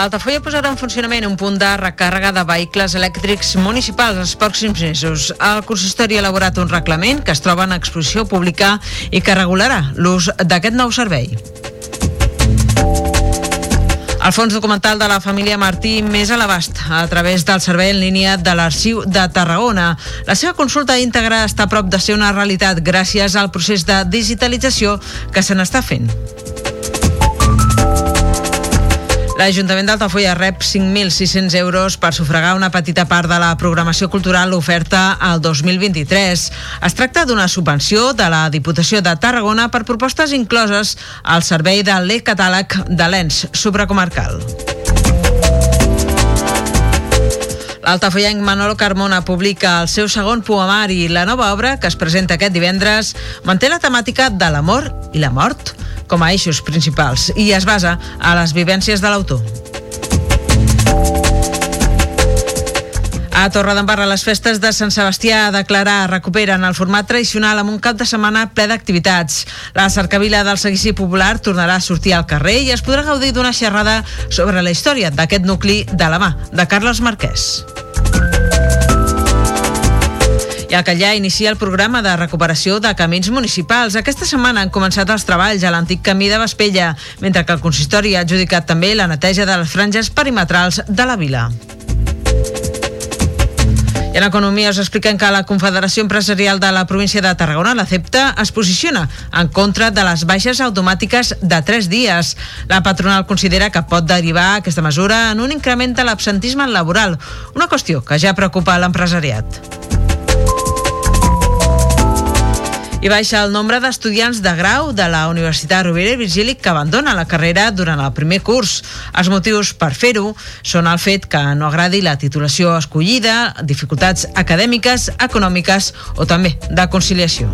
Altafulla posarà en funcionament un punt de recàrrega de vehicles elèctrics municipals els pròxims mesos. El consistori ha elaborat un reglament que es troba en exposició pública i que regularà l'ús d'aquest nou servei. El fons documental de la família Martí més a l'abast a través del servei en línia de l'Arxiu de Tarragona. La seva consulta íntegra està a prop de ser una realitat gràcies al procés de digitalització que se n'està fent. L'Ajuntament d'Altafulla rep 5.600 euros per sufragar una petita part de la programació cultural oferta al 2023. Es tracta d'una subvenció de la Diputació de Tarragona per propostes incloses al servei de l'e-catàleg de l'ENS supracomarcal. L'altafollenc Manolo Carmona publica el seu segon poemari. La nova obra, que es presenta aquest divendres, manté la temàtica de l'amor i la mort com a eixos principals i es basa a les vivències de l'autor. A Torredembarra, les festes de Sant Sebastià a declarar recuperen el format tradicional amb un cap de setmana ple d'activitats. La cercavila del seguici popular tornarà a sortir al carrer i es podrà gaudir d'una xerrada sobre la història d'aquest nucli de la mà de Carles Marquès. I el Catllà inicia el programa de recuperació de camins municipals. Aquesta setmana han començat els treballs a l'antic camí de Vespella, mentre que el consistori ha adjudicat també la neteja de les franges perimetrals de la vila. I en economia us expliquen que la Confederació Empresarial de la província de Tarragona, la CEPTA, es posiciona en contra de les baixes automàtiques de 3 dies. La patronal considera que pot derivar aquesta mesura en un increment de l'absentisme laboral, una qüestió que ja preocupa l'empresariat. I baixa el nombre d'estudiants de grau de la Universitat Rovira i Virgili que abandona la carrera durant el primer curs. Els motius per fer-ho són el fet que no agradi la titulació escollida, dificultats acadèmiques, econòmiques o també de conciliació.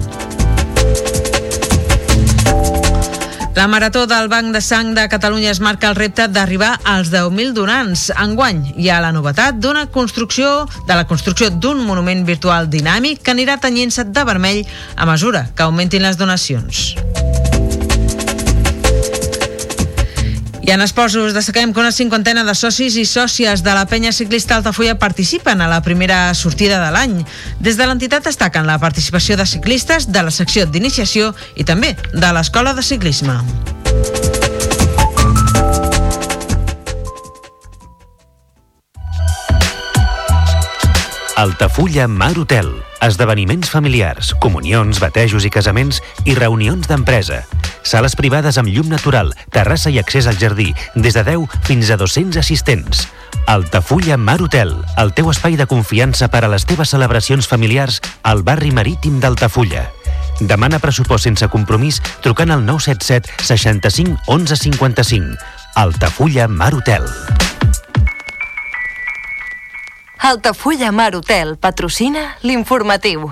La Marató del Banc de Sang de Catalunya es marca el repte d'arribar als 10.000 donants. Enguany hi ha la novetat d'una construcció de la construcció d'un monument virtual dinàmic que anirà tenyint-se de vermell a mesura que augmentin les donacions. I en esports destaquem que una cinquantena de socis i sòcies de la penya ciclista Altafulla participen a la primera sortida de l'any. Des de l'entitat destaquen la participació de ciclistes de la secció d'iniciació i també de l'escola de ciclisme. Altafulla Mar Hotel. Esdeveniments familiars, comunions, batejos i casaments i reunions d'empresa. Sales privades amb llum natural, terrassa i accés al jardí, des de 10 fins a 200 assistents. Altafulla Mar Hotel, el teu espai de confiança per a les teves celebracions familiars al barri marítim d'Altafulla. Demana pressupost sense compromís trucant al 977 65 11 55. Altafulla Mar Hotel. Altafulla Mar Hotel patrocina l'informatiu.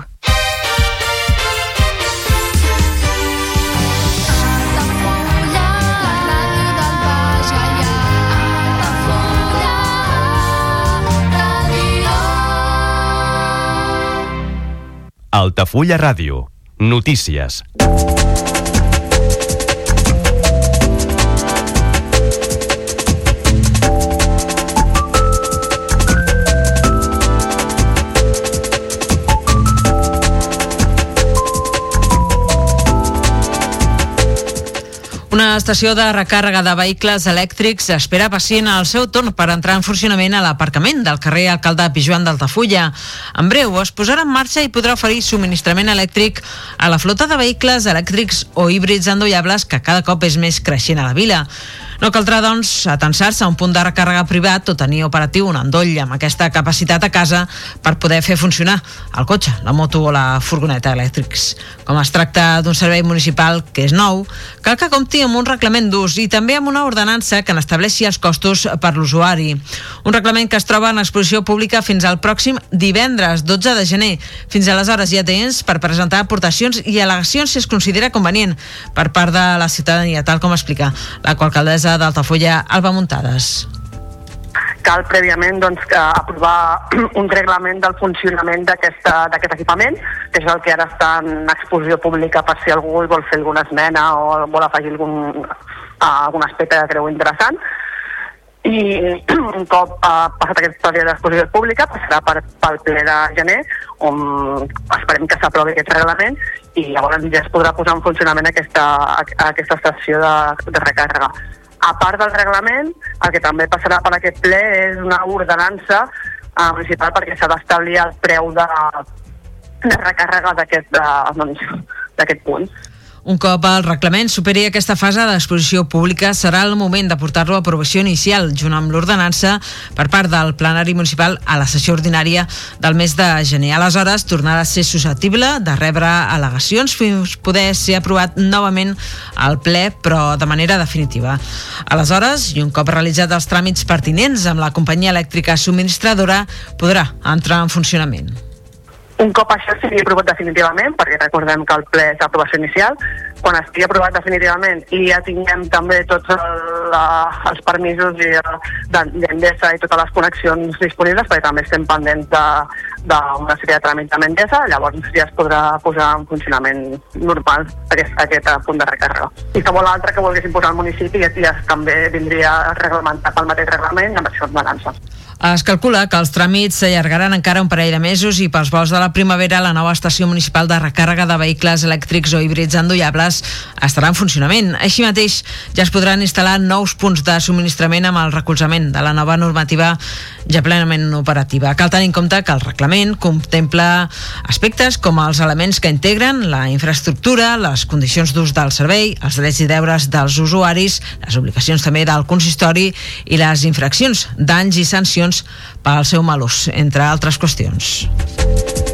Altafulla Ràdio. Notícies. Una estació de recàrrega de vehicles elèctrics espera pacient al seu torn per entrar en funcionament a l'aparcament del carrer Alcalde Pijuan d'Altafulla. En breu es posarà en marxa i podrà oferir subministrament elèctric a la flota de vehicles elèctrics o híbrids endollables que cada cop és més creixent a la vila. No caldrà, doncs, atensar-se a un punt de recàrrega privat o tenir operatiu un endoll amb aquesta capacitat a casa per poder fer funcionar el cotxe, la moto o la furgoneta elèctrics. Com es tracta d'un servei municipal que és nou, cal que compti amb un reglament d'ús i també amb una ordenança que n'estableixi els costos per l'usuari. Un reglament que es troba en exposició pública fins al pròxim divendres, 12 de gener. Fins aleshores hi ha temps per presentar aportacions i al·legacions si es considera convenient per part de la ciutadania, tal com explica la alcaldessa d'Altafulla, Alba Muntades cal prèviament doncs, aprovar un reglament del funcionament d'aquest equipament, que és el que ara està en exposició pública per si algú vol fer alguna esmena o vol afegir algun, algun aspecte que creu interessant. I un cop uh, passat aquest període d'exposició pública passarà per, pel ple de gener on esperem que s'aprovi aquest reglament i llavors ja es podrà posar en funcionament aquesta, aquesta estació de, de recàrrega a part del reglament, el que també passarà per aquest ple és una ordenança uh, municipal perquè s'ha d'establir el preu de, de recàrrega d'aquest doncs, punt. Un cop el reglament superi aquesta fase d'exposició pública, serà el moment de portar-lo a aprovació inicial, junt amb l'ordenança, per part del plenari municipal a la sessió ordinària del mes de gener. Aleshores, tornarà a ser susceptible de rebre al·legacions fins poder ser aprovat novament al ple, però de manera definitiva. Aleshores, i un cop realitzat els tràmits pertinents amb la companyia elèctrica subministradora, podrà entrar en funcionament. Un cop això sigui aprovat definitivament, perquè recordem que el ple és d'aprovació inicial, quan estigui aprovat definitivament i ja tinguem també tots el, la, els permisos d'Endesa i totes les connexions disponibles, perquè també estem pendents d'una sèrie de tràmits de Mendesa, llavors ja es podrà posar en funcionament normal aquest, aquest punt de recàrrega. I qualsevol altre que volguessin posar al municipi ja, ja també vindria reglamentat pel mateix reglament amb això balança. Es calcula que els tràmits s'allargaran encara un parell de mesos i pels vols de la primavera la nova estació municipal de recàrrega de vehicles elèctrics o híbrids endollables estarà en funcionament. Així mateix ja es podran instal·lar nous punts de subministrament amb el recolzament de la nova normativa ja plenament operativa. Cal tenir en compte que el reglament contempla aspectes com els elements que integren la infraestructura, les condicions d'ús del servei, els drets i deures dels usuaris, les obligacions també del consistori i les infraccions, danys i sancions pel seu mal ús, entre altres qüestions.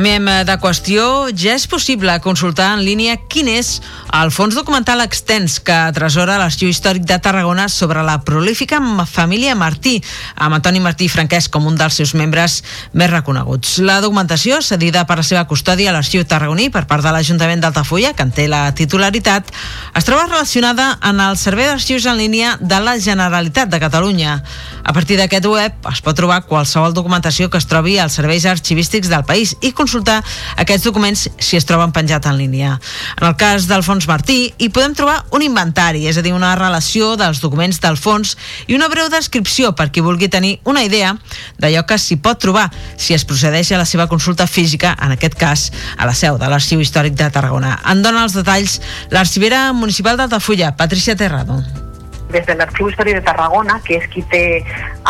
Canviem eh, de qüestió. Ja és possible consultar en línia quin és el fons documental extens que atresora l'Arxiu Històric de Tarragona sobre la prolífica família Martí, amb Antoni Martí Franquès com un dels seus membres més reconeguts. La documentació, cedida per la seva custòdia a l'Arxiu Tarragoní per part de l'Ajuntament d'Altafulla, que en té la titularitat, es troba relacionada en el Servei d'Arxius en línia de la Generalitat de Catalunya. A partir d'aquest web es pot trobar qualsevol documentació que es trobi als serveis arxivístics del país i consultar aquests documents si es troben penjats en línia. En el cas del fons Martí, hi podem trobar un inventari, és a dir, una relació dels documents del fons i una breu descripció per qui vulgui tenir una idea d'allò que s'hi pot trobar si es procedeix a la seva consulta física, en aquest cas a la seu de l'Arxiu Històric de Tarragona. En dona els detalls l'arxivera municipal d'Altafulla, Patricia Terrado des de l'Arxiu Històric de Tarragona, que és qui té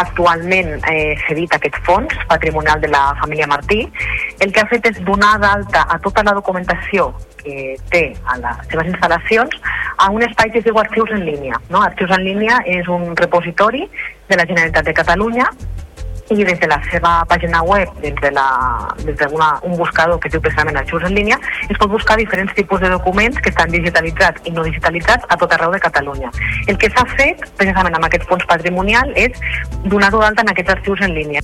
actualment eh, cedit aquest fons patrimonial de la família Martí, el que ha fet és donar d'alta a tota la documentació que té a les seves instal·lacions a un espai que es diu Arxius en línia. No? Arxius en línia és un repositori de la Generalitat de Catalunya i des de la seva pàgina web, des de, la, des de una, un buscador que diu precisament Arxius en línia, es pot buscar diferents tipus de documents que estan digitalitzats i no digitalitzats a tot arreu de Catalunya. El que s'ha fet, precisament amb aquest fons patrimonial, és donar-ho d'alta en aquests arxius en línia.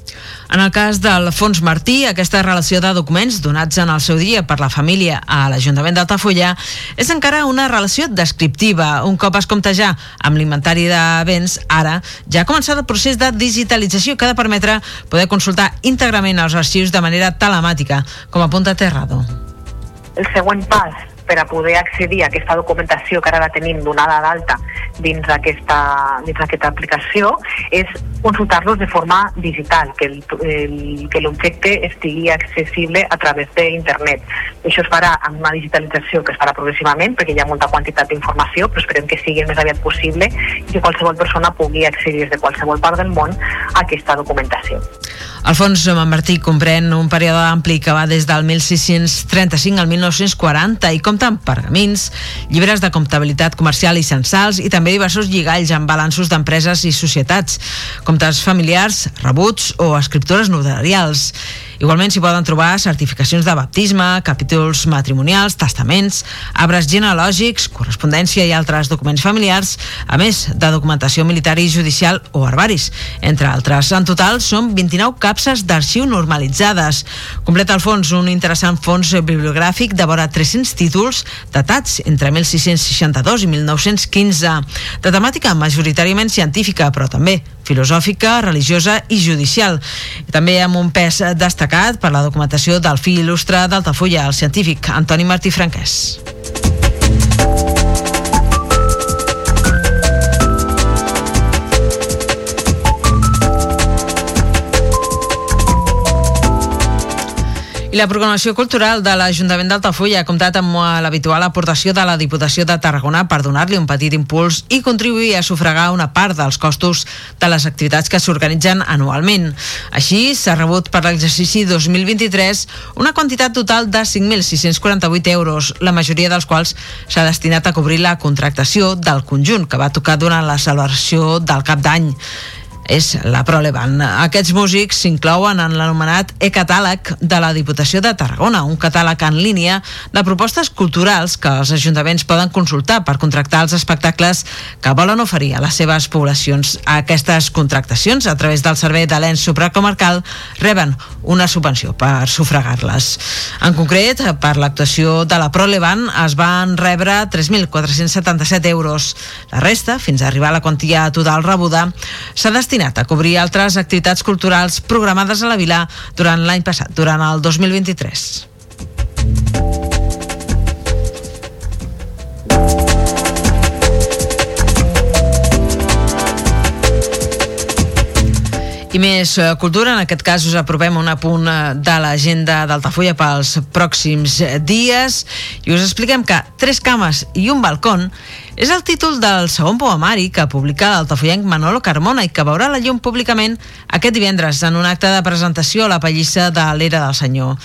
En el cas del fons Martí, aquesta relació de documents donats en el seu dia per la família a l'Ajuntament d'Altafulla és encara una relació descriptiva. Un cop es compta ja amb l'inventari de béns, ara ja ha començat el procés de digitalització que ha de permetre poder consultar íntegrament els arxius de manera telemàtica, com apunta Terrado. El següent pas per a poder accedir a aquesta documentació que ara la tenim donada d'alta dins d'aquesta dins aplicació és consultar-los de forma digital, que l'objecte estigui accessible a través d'internet. Això es farà amb una digitalització que es farà progressivament perquè hi ha molta quantitat d'informació, però esperem que sigui el més aviat possible i que qualsevol persona pugui accedir des de qualsevol part del món a aquesta documentació. El fons Martí comprèn un període ampli que va des del 1635 al 1940 i compta amb pergamins, llibres de comptabilitat comercial i censals i també diversos lligalls amb balanços d'empreses i societats, comptes familiars, rebuts o escriptures notarials. Igualment s'hi poden trobar certificacions de baptisme, capítols matrimonials, testaments, arbres genealògics, correspondència i altres documents familiars, a més de documentació militar i judicial o herbaris, entre altres. En total són 29 capses d'arxiu normalitzades. Completa el fons un interessant fons bibliogràfic de vora 300 títols datats entre 1662 i 1915, de temàtica majoritàriament científica, però també filosòfica, religiosa i judicial. També amb un pes destacat per la documentació del fill il·lustre d'Altafulla, el científic Antoni Martí Franquès. I la programació cultural de l'Ajuntament d'Altafulla ha comptat amb l'habitual aportació de la Diputació de Tarragona per donar-li un petit impuls i contribuir a sufragar una part dels costos de les activitats que s'organitzen anualment. Així, s'ha rebut per l'exercici 2023 una quantitat total de 5.648 euros, la majoria dels quals s'ha destinat a cobrir la contractació del conjunt que va tocar durant la celebració del cap d'any és la Prolevan. Aquests músics s'inclouen en l'anomenat e-catàleg de la Diputació de Tarragona, un catàleg en línia de propostes culturals que els ajuntaments poden consultar per contractar els espectacles que volen oferir a les seves poblacions. Aquestes contractacions, a través del servei de l'ENS supracomarcal, reben una subvenció per sufragar-les. En concret, per l'actuació de la Prolevan es van rebre 3.477 euros. La resta, fins a arribar a la quantia total rebuda, s'ha destinat destinat a cobrir altres activitats culturals programades a la vila durant l'any passat, durant el 2023. I més eh, cultura, en aquest cas us aprovem un apunt eh, de l'agenda d'Altafulla pels pròxims dies i us expliquem que Tres cames i un balcón és el títol del segon poemari que publica l'altafollenc Manolo Carmona i que veurà la llum públicament aquest divendres en un acte de presentació a la pallissa de l'Era del Senyor.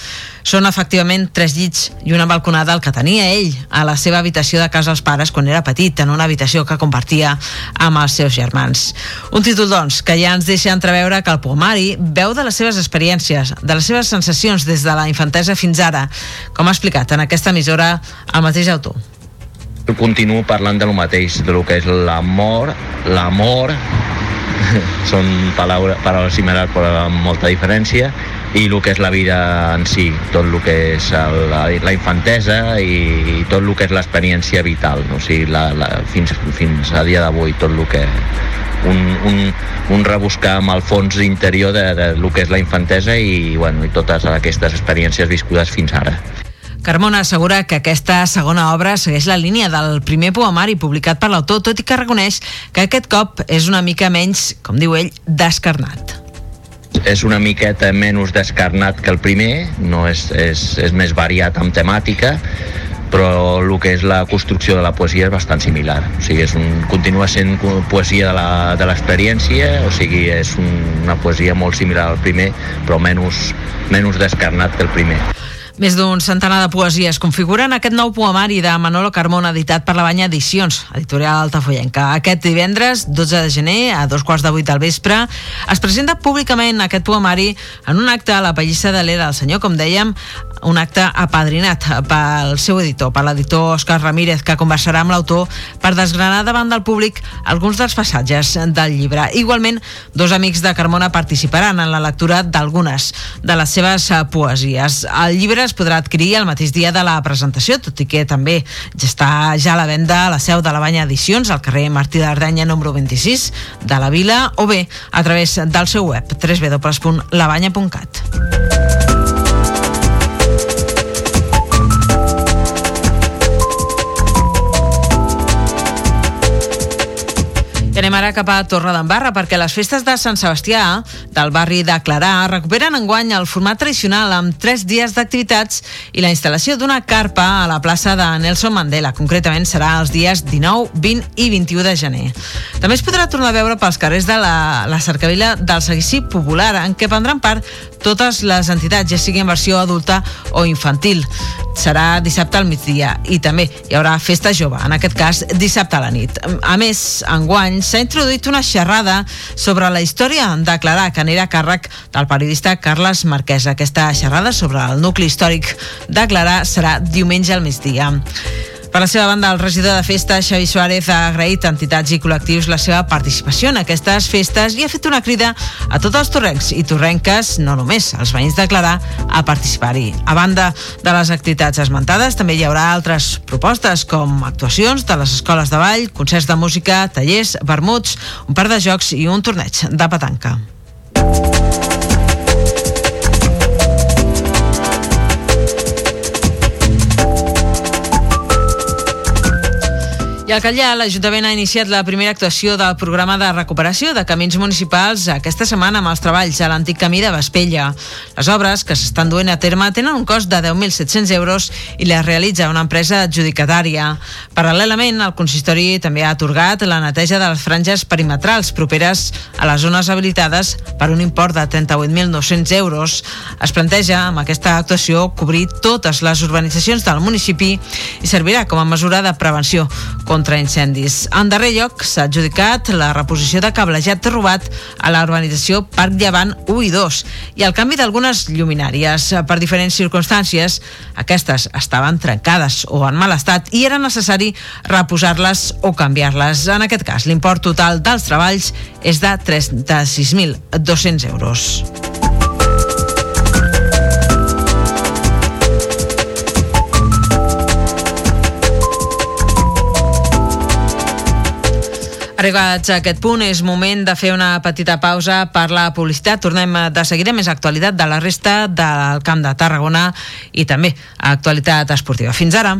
Són efectivament tres llits i una balconada el que tenia ell a la seva habitació de casa als pares quan era petit, en una habitació que compartia amb els seus germans. Un títol, doncs, que ja ens deixa entreveure que el poemari veu de les seves experiències, de les seves sensacions des de la infantesa fins ara, com ha explicat en aquesta emissora el mateix autor continuo parlant de lo mateix, de lo que és l'amor, l'amor, són paraules, paraules similars però amb molta diferència, i el que és la vida en si, tot el que és la, la infantesa i, i tot el que és l'experiència vital, no? o sigui, la, la, fins, fins a dia d'avui tot el que un, un, un rebuscar amb el fons interior de, de lo que és la infantesa i, bueno, i totes aquestes experiències viscudes fins ara. Carmona assegura que aquesta segona obra segueix la línia del primer poemari publicat per l'autor, tot i que reconeix que aquest cop és una mica menys, com diu ell, descarnat és una miqueta menys descarnat que el primer, no és, és, és més variat amb temàtica, però el que és la construcció de la poesia és bastant similar. O sigui, és un, continua sent poesia de l'experiència, o sigui, és un, una poesia molt similar al primer, però menys, menys descarnat que el primer. Més d'un centenar de poesies configuren aquest nou poemari de Manolo Carmona editat per la Banya Edicions, editorial altafollenca. Aquest divendres, 12 de gener, a dos quarts de vuit del vespre, es presenta públicament aquest poemari en un acte a la Pallissa de l'Era del Senyor, com dèiem, un acte apadrinat pel seu editor, per l'editor Òscar Ramírez, que conversarà amb l'autor per desgranar davant del públic alguns dels passatges del llibre. Igualment, dos amics de Carmona participaran en la lectura d'algunes de les seves poesies. El llibre es podrà adquirir el mateix dia de la presentació, tot i que també ja està ja a la venda a la seu de la Banya Edicions, al carrer Martí d'Ardenya número 26 de la Vila, o bé a través del seu web www.labanya.cat. anem ara cap a Torredembarra perquè les festes de Sant Sebastià del barri de Clarà recuperen enguany el format tradicional amb tres dies d'activitats i la instal·lació d'una carpa a la plaça de Nelson Mandela. Concretament serà els dies 19, 20 i 21 de gener. També es podrà tornar a veure pels carrers de la, la cercavila del Seguici Popular en què prendran part totes les entitats, ja sigui en versió adulta o infantil. Serà dissabte al migdia i també hi haurà festa jove, en aquest cas dissabte a la nit. A més, enguany s'ha introduït una xerrada sobre la història de Clarà, que anirà a càrrec del periodista Carles Marquès. Aquesta xerrada sobre el nucli històric de Clarà serà diumenge al migdia. Per la seva banda, el regidor de festa, Xavi Suárez, ha agraït a entitats i col·lectius la seva participació en aquestes festes i ha fet una crida a tots els torrencs i torrenques, no només els veïns de Clarà, a participar-hi. A banda de les activitats esmentades, també hi haurà altres propostes com actuacions de les escoles de ball, concerts de música, tallers, vermuts, un parc de jocs i un torneig de petanca. I al Catllà, l'Ajuntament ha iniciat la primera actuació del programa de recuperació de camins municipals aquesta setmana amb els treballs a l'antic camí de Vespella. Les obres que s'estan duent a terme tenen un cost de 10.700 euros i les realitza una empresa adjudicatària. Paral·lelament, el consistori també ha atorgat la neteja de les franges perimetrals properes a les zones habilitades per un import de 38.900 euros. Es planteja amb aquesta actuació cobrir totes les urbanitzacions del municipi i servirà com a mesura de prevenció contra incendis. En darrer lloc, s'ha adjudicat la reposició de cablejat robat a la urbanització Parc Llevant 1 i 2 i el canvi d'algunes lluminàries. Per diferents circumstàncies, aquestes estaven trencades o en mal estat i era necessari reposar-les o canviar-les. En aquest cas, l'import total dels treballs és de 36.200 euros. Arribats a aquest punt, és moment de fer una petita pausa per la publicitat. Tornem de seguida més actualitat de la resta del Camp de Tarragona i també actualitat esportiva. Fins ara.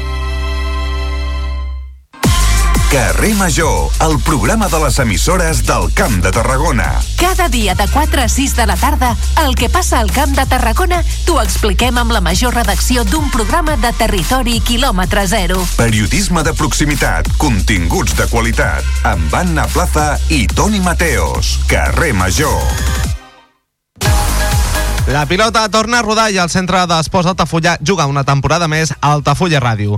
Carrer Major, el programa de les emissores del Camp de Tarragona. Cada dia de 4 a 6 de la tarda, el que passa al Camp de Tarragona t'ho expliquem amb la major redacció d'un programa de territori quilòmetre zero. Periodisme de proximitat, continguts de qualitat, amb Anna Plaza i Toni Mateos. Carrer Major. La pilota torna a rodar i el centre d'esports Altafulla juga una temporada més a Altafulla Ràdio.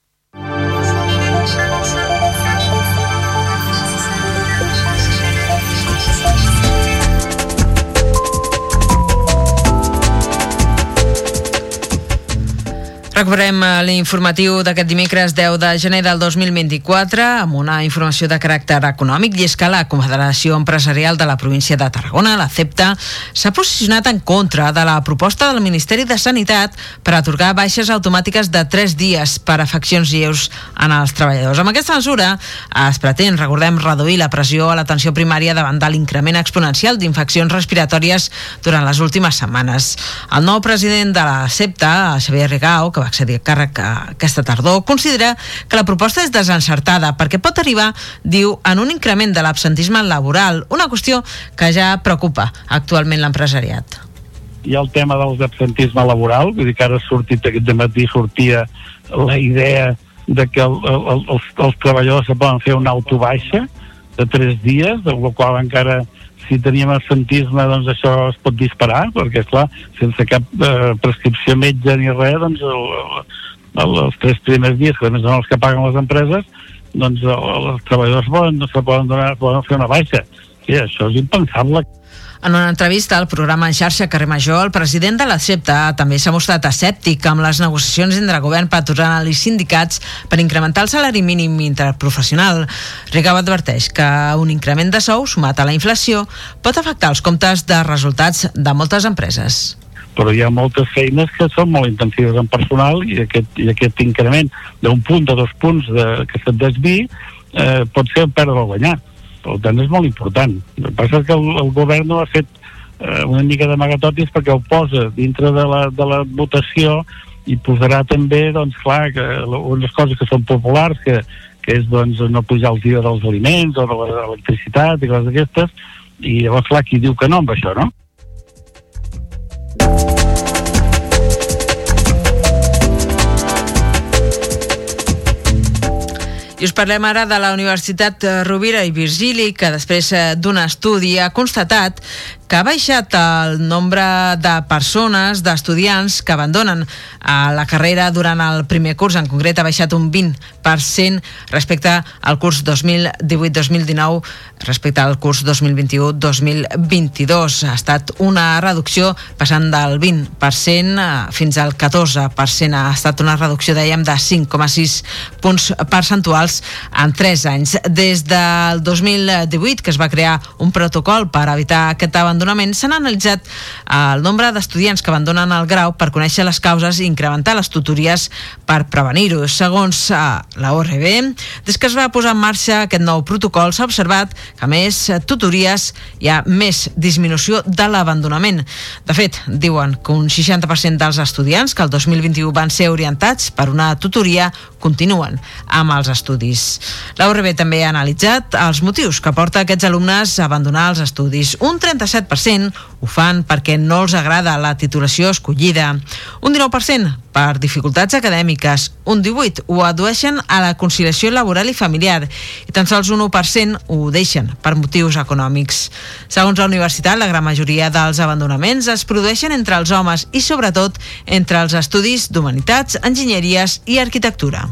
Recuperem eh, l'informatiu d'aquest dimecres 10 de gener del 2024 amb una informació de caràcter econòmic i és que la Confederació Empresarial de la província de Tarragona, la CEPTA, s'ha posicionat en contra de la proposta del Ministeri de Sanitat per atorgar baixes automàtiques de 3 dies per afeccions lleus en els treballadors. Amb aquesta mesura es pretén, recordem, reduir la pressió a l'atenció primària davant de l'increment exponencial d'infeccions respiratòries durant les últimes setmanes. El nou president de la CEPTA, Xavier Rigau, que va accedir a càrrec aquesta tardor, considera que la proposta és desencertada perquè pot arribar, diu, en un increment de l'absentisme laboral, una qüestió que ja preocupa actualment l'empresariat. Hi ha el tema del absentisme laboral, vull dir que ara ha sortit aquest matí sortia la idea de que el, el, els, els treballadors se poden fer una autobaixa de tres dies, de la qual encara si teníem absentisme doncs això es pot disparar perquè clar, sense cap eh, prescripció metge ni res doncs el, el, els tres primers dies que a més són els que paguen les empreses doncs el, els treballadors poden, no se poden, donar, poden fer una baixa. Sí, això és impensable en una entrevista al programa en xarxa Carrer Major, el president de la CEPTA també s'ha mostrat escèptic amb les negociacions entre govern, patronal i sindicats per incrementar el salari mínim interprofessional. Rigau adverteix que un increment de sou sumat a la inflació pot afectar els comptes de resultats de moltes empreses però hi ha moltes feines que són molt intensives en personal i aquest, i aquest increment d'un punt o dos punts de, que se't desvi eh, pot ser perdre o guanyar per tant, és molt important. El que passa és que el, el govern no ha fet eh, una mica d'amagatotis perquè ho posa dintre de la, de la votació i posarà també, doncs, clar, que unes coses que són populars, que, que és, doncs, no pujar el dia dels aliments o de l'electricitat i coses d'aquestes, i llavors, clar, qui diu que no amb això, no? I us parlem ara de la Universitat Rovira i Virgili, que després eh, d'un estudi ha constatat que ha baixat el nombre de persones, d'estudiants que abandonen a la carrera durant el primer curs. En concret, ha baixat un 20% respecte al curs 2018-2019 respecte al curs 2021-2022. Ha estat una reducció passant del 20% fins al 14%. Ha estat una reducció, dèiem, de 5,6 punts percentuals en 3 anys. Des del 2018, que es va crear un protocol per evitar aquest abandonament l'abandonament s'han analitzat eh, el nombre d'estudiants que abandonen el grau per conèixer les causes i incrementar les tutories per prevenir-ho. Segons eh, la ORB, des que es va posar en marxa aquest nou protocol s'ha observat que més tutories hi ha més disminució de l'abandonament. De fet, diuen que un 60% dels estudiants que el 2021 van ser orientats per una tutoria continuen amb els estudis. La URB també ha analitzat els motius que porta aquests alumnes a abandonar els estudis. Un 37% ho fan perquè no els agrada la titulació escollida, un 19% per dificultats acadèmiques, un 18% ho adueixen a la conciliació laboral i familiar i tan sols un 1% ho deixen per motius econòmics. Segons la universitat, la gran majoria dels abandonaments es produeixen entre els homes i sobretot entre els estudis d'humanitats, enginyeries i arquitectura.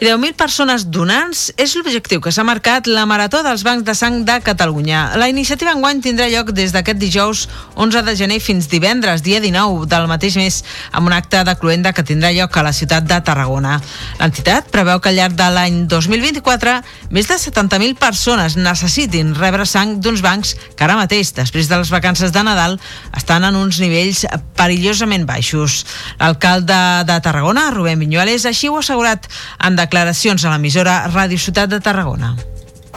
I 10.000 persones donants és l'objectiu que s'ha marcat la Marató dels Bancs de Sang de Catalunya. La iniciativa enguany tindrà lloc des d'aquest dijous 11 de gener fins divendres, dia 19 del mateix mes, amb un acte de cluenda que tindrà lloc a la ciutat de Tarragona. L'entitat preveu que al llarg de l'any 2024 més de 70.000 persones necessitin rebre sang d'uns bancs que ara mateix, després de les vacances de Nadal, estan en uns nivells perillosament baixos. L'alcalde de Tarragona, Rubén Viñuales, així ho ha assegurat en declaracions a l'emissora Ràdio Ciutat de Tarragona.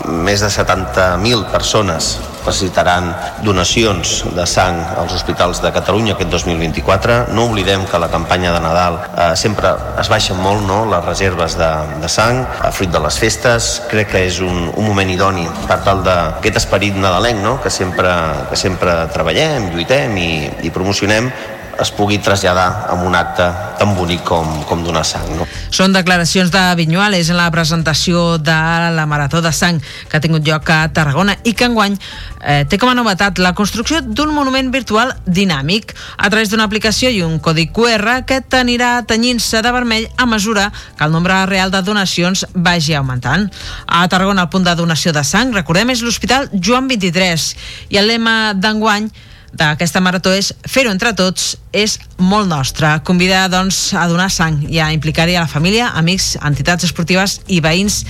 Més de 70.000 persones necessitaran donacions de sang als hospitals de Catalunya aquest 2024. No oblidem que la campanya de Nadal eh, sempre es baixen molt no, les reserves de, de sang a fruit de les festes. Crec que és un, un moment idoni per tal d'aquest esperit nadalenc no, que, sempre, que sempre treballem, lluitem i, i promocionem es pugui traslladar amb un acte tan bonic com, com donar sang. No? Són declaracions de Vinyuales en la presentació de la Marató de Sang que ha tingut lloc a Tarragona i que enguany eh, té com a novetat la construcció d'un monument virtual dinàmic a través d'una aplicació i un codi QR que t'anirà tenyint-se de vermell a mesura que el nombre real de donacions vagi augmentant. A Tarragona el punt de donació de sang, recordem, és l'Hospital Joan 23 i el lema d'enguany d'aquesta marató és fer-ho entre tots és molt nostre. Convida doncs, a donar sang i a implicar-hi a la família, amics, entitats esportives i veïns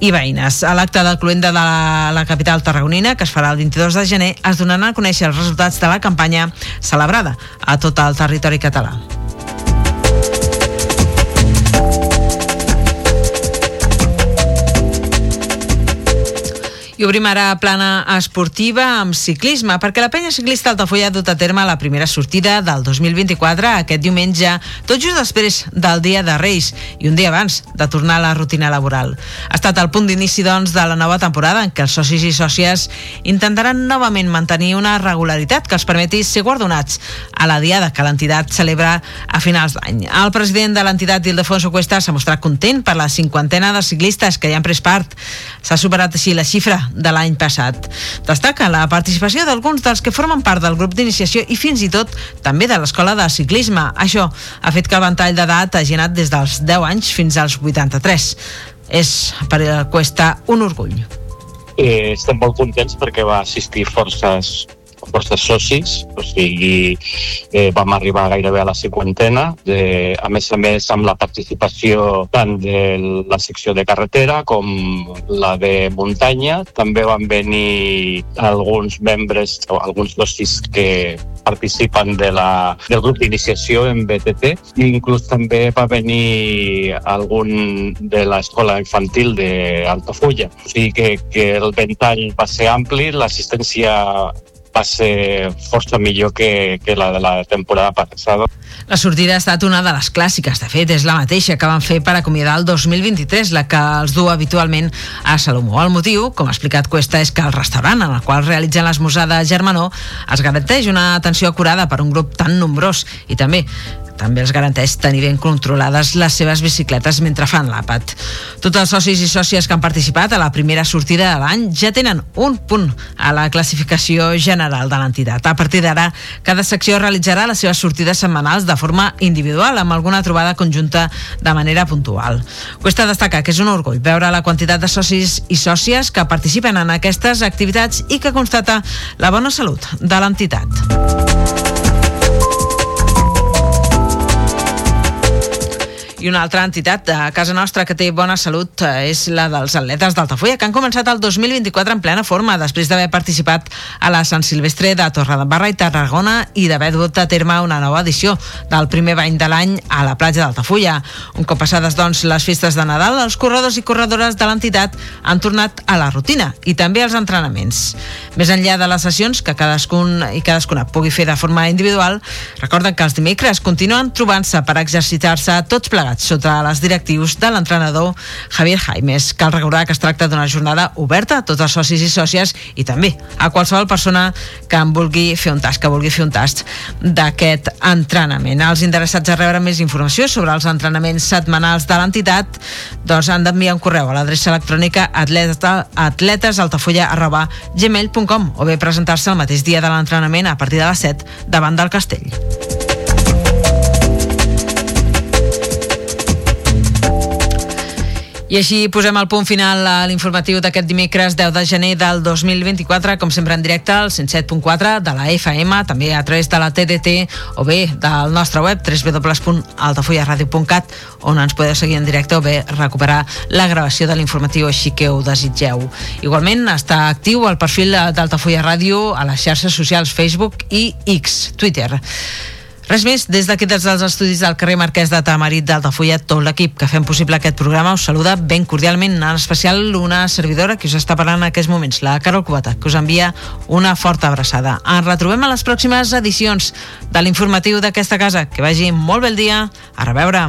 i veïnes. A l'acte del cluenda de la, la capital tarragonina, que es farà el 22 de gener, es donaran a conèixer els resultats de la campanya celebrada a tot el territori català. I obrim ara plana esportiva amb ciclisme, perquè la penya ciclista Altafulla ha dut a terme la primera sortida del 2024 aquest diumenge, tot just després del dia de Reis i un dia abans de tornar a la rutina laboral. Ha estat el punt d'inici, doncs, de la nova temporada en què els socis i sòcies intentaran novament mantenir una regularitat que els permeti ser guardonats a la diada que l'entitat celebra a finals d'any. El president de l'entitat, Ildefonso Cuesta, s'ha mostrat content per la cinquantena de ciclistes que hi han pres part. S'ha superat així la xifra de l'any passat. Destaca la participació d'alguns dels que formen part del grup d'iniciació i fins i tot també de l'escola de ciclisme. Això ha fet que el ventall d'edat hagi anat des dels 10 anys fins als 83. És per Cuesta un orgull. Eh, estem molt contents perquè va assistir forces forces socis, o sigui, eh, vam arribar gairebé a la cinquantena, de, a més a més amb la participació tant de la secció de carretera com la de muntanya. També van venir alguns membres, o alguns socis que participen de la, del grup d'iniciació en BTT i inclús també va venir algun de l'escola infantil d'Altafulla. O sigui que, que el ventall va ser ampli, l'assistència va ser força millor que, que la de la temporada passada. La sortida ha estat una de les clàssiques, de fet, és la mateixa que van fer per acomiadar el 2023, la que els du habitualment a Salomó. El motiu, com ha explicat Cuesta, és que el restaurant en el qual realitzen l'esmorzar de Germanó es garanteix una atenció acurada per un grup tan nombrós i també també els garanteix tenir ben controlades les seves bicicletes mentre fan l'àpat. Tots els socis i sòcies que han participat a la primera sortida de l'any ja tenen un punt a la classificació general de l'entitat. A partir d'ara, cada secció realitzarà les seves sortides setmanals de forma individual, amb alguna trobada conjunta de manera puntual. Cuesta destacar que és un orgull veure la quantitat de socis i sòcies que participen en aquestes activitats i que constata la bona salut de l'entitat. I una altra entitat de casa nostra que té bona salut eh, és la dels atletes d'Altafulla, que han començat el 2024 en plena forma, després d'haver participat a la Sant Silvestre de Torredembarra i Tarragona i d'haver dut a terme una nova edició del primer bany de l'any a la platja d'Altafulla. Un cop passades, doncs, les festes de Nadal, els corredors i corredores de l'entitat han tornat a la rutina i també als entrenaments. Més enllà de les sessions que cadascun i cadascuna pugui fer de forma individual, recorden que els dimecres continuen trobant-se per exercitar-se tots plegats plegats sota les directius de l'entrenador Javier Jaimes. Cal recordar que es tracta d'una jornada oberta a tots els socis i sòcies i també a qualsevol persona que en vulgui fer un tast, que vulgui fer un tast d'aquest entrenament. Els interessats a rebre més informació sobre els entrenaments setmanals de l'entitat doncs han d'enviar un correu a l'adreça electrònica atleta, atletesaltafulla arroba gmail.com o bé presentar-se el mateix dia de l'entrenament a partir de les 7 davant del castell. I així posem el punt final a l'informatiu d'aquest dimecres 10 de gener del 2024, com sempre en directe al 107.4 de la FM, també a través de la TDT o bé del nostre web www.altafullaradio.cat on ens podeu seguir en directe o bé recuperar la gravació de l'informatiu així que ho desitgeu. Igualment està actiu el perfil d'Altafulla Ràdio a les xarxes socials Facebook i X, Twitter. Res més, des d'aquí des dels estudis del carrer Marquès de Tamarit d'Altafulla, tot l'equip que fem possible aquest programa us saluda ben cordialment, en especial una servidora que us està parlant en aquests moments, la Carol Cubata, que us envia una forta abraçada. Ens retrobem a les pròximes edicions de l'informatiu d'aquesta casa. Que vagi molt bé el dia. A reveure.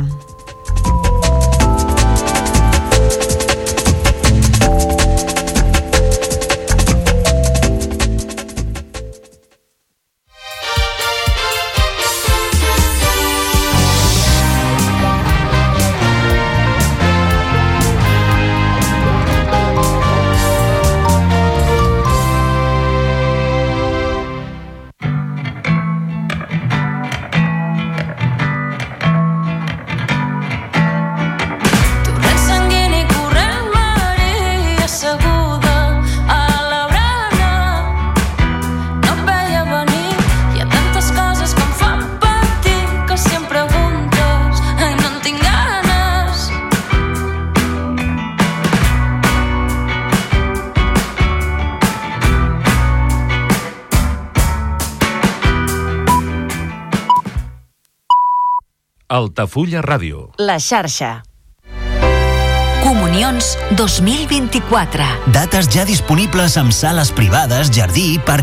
Altafulla Ràdio. La xarxa. Comunions 2024. Dates ja disponibles amb sales privades, jardí, parc